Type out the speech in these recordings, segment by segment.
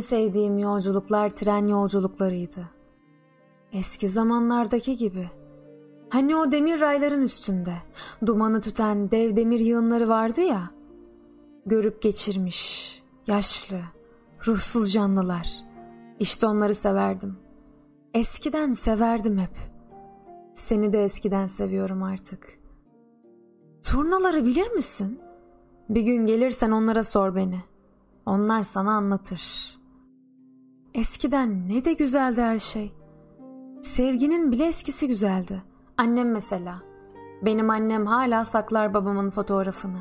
Sevdiğim yolculuklar tren yolculuklarıydı. Eski zamanlardaki gibi. Hani o demir rayların üstünde dumanı tüten dev demir yığınları vardı ya. Görüp geçirmiş, yaşlı, ruhsuz canlılar. İşte onları severdim. Eskiden severdim hep. Seni de eskiden seviyorum artık. Turnaları bilir misin? Bir gün gelirsen onlara sor beni. Onlar sana anlatır. Eskiden ne de güzeldi her şey. Sevginin bile eskisi güzeldi. Annem mesela. Benim annem hala saklar babamın fotoğrafını.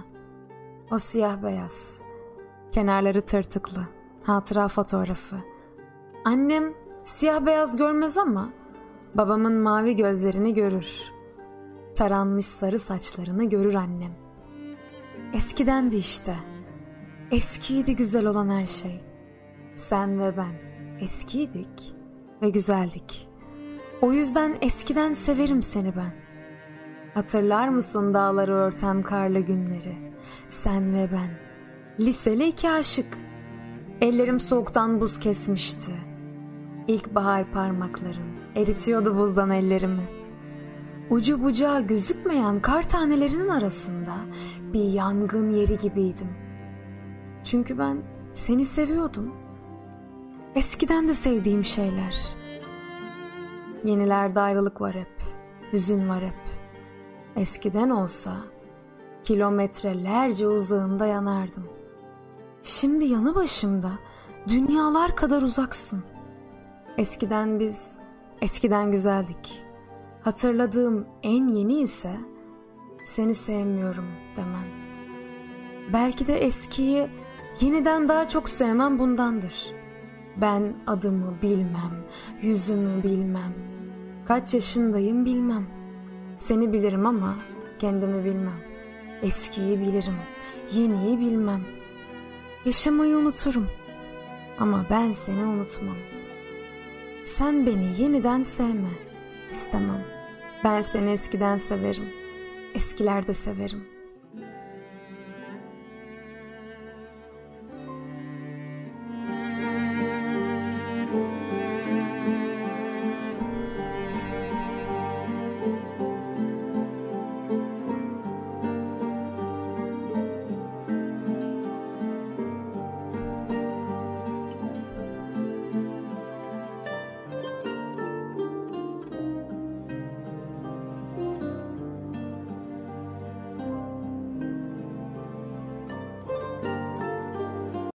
O siyah beyaz. Kenarları tırtıklı. Hatıra fotoğrafı. Annem siyah beyaz görmez ama babamın mavi gözlerini görür. Taranmış sarı saçlarını görür annem. Eskidendi işte. Eskiydi güzel olan her şey. Sen ve ben eskiydik ve güzeldik. O yüzden eskiden severim seni ben. Hatırlar mısın dağları örten karlı günleri? Sen ve ben. Liseli iki aşık. Ellerim soğuktan buz kesmişti. İlkbahar parmakların eritiyordu buzdan ellerimi. Ucu bucağı gözükmeyen kar tanelerinin arasında bir yangın yeri gibiydim. Çünkü ben seni seviyordum. Eskiden de sevdiğim şeyler. Yenilerde ayrılık var hep, hüzün var hep. Eskiden olsa kilometrelerce uzağında yanardım. Şimdi yanı başımda dünyalar kadar uzaksın. Eskiden biz eskiden güzeldik. Hatırladığım en yeni ise seni sevmiyorum demen. Belki de eskiyi yeniden daha çok sevmem bundandır. Ben adımı bilmem, yüzümü bilmem. Kaç yaşındayım bilmem. Seni bilirim ama kendimi bilmem. Eskiyi bilirim, yeniyi bilmem. Yaşamayı unuturum ama ben seni unutmam. Sen beni yeniden sevme, istemem. Ben seni eskiden severim, eskilerde severim.''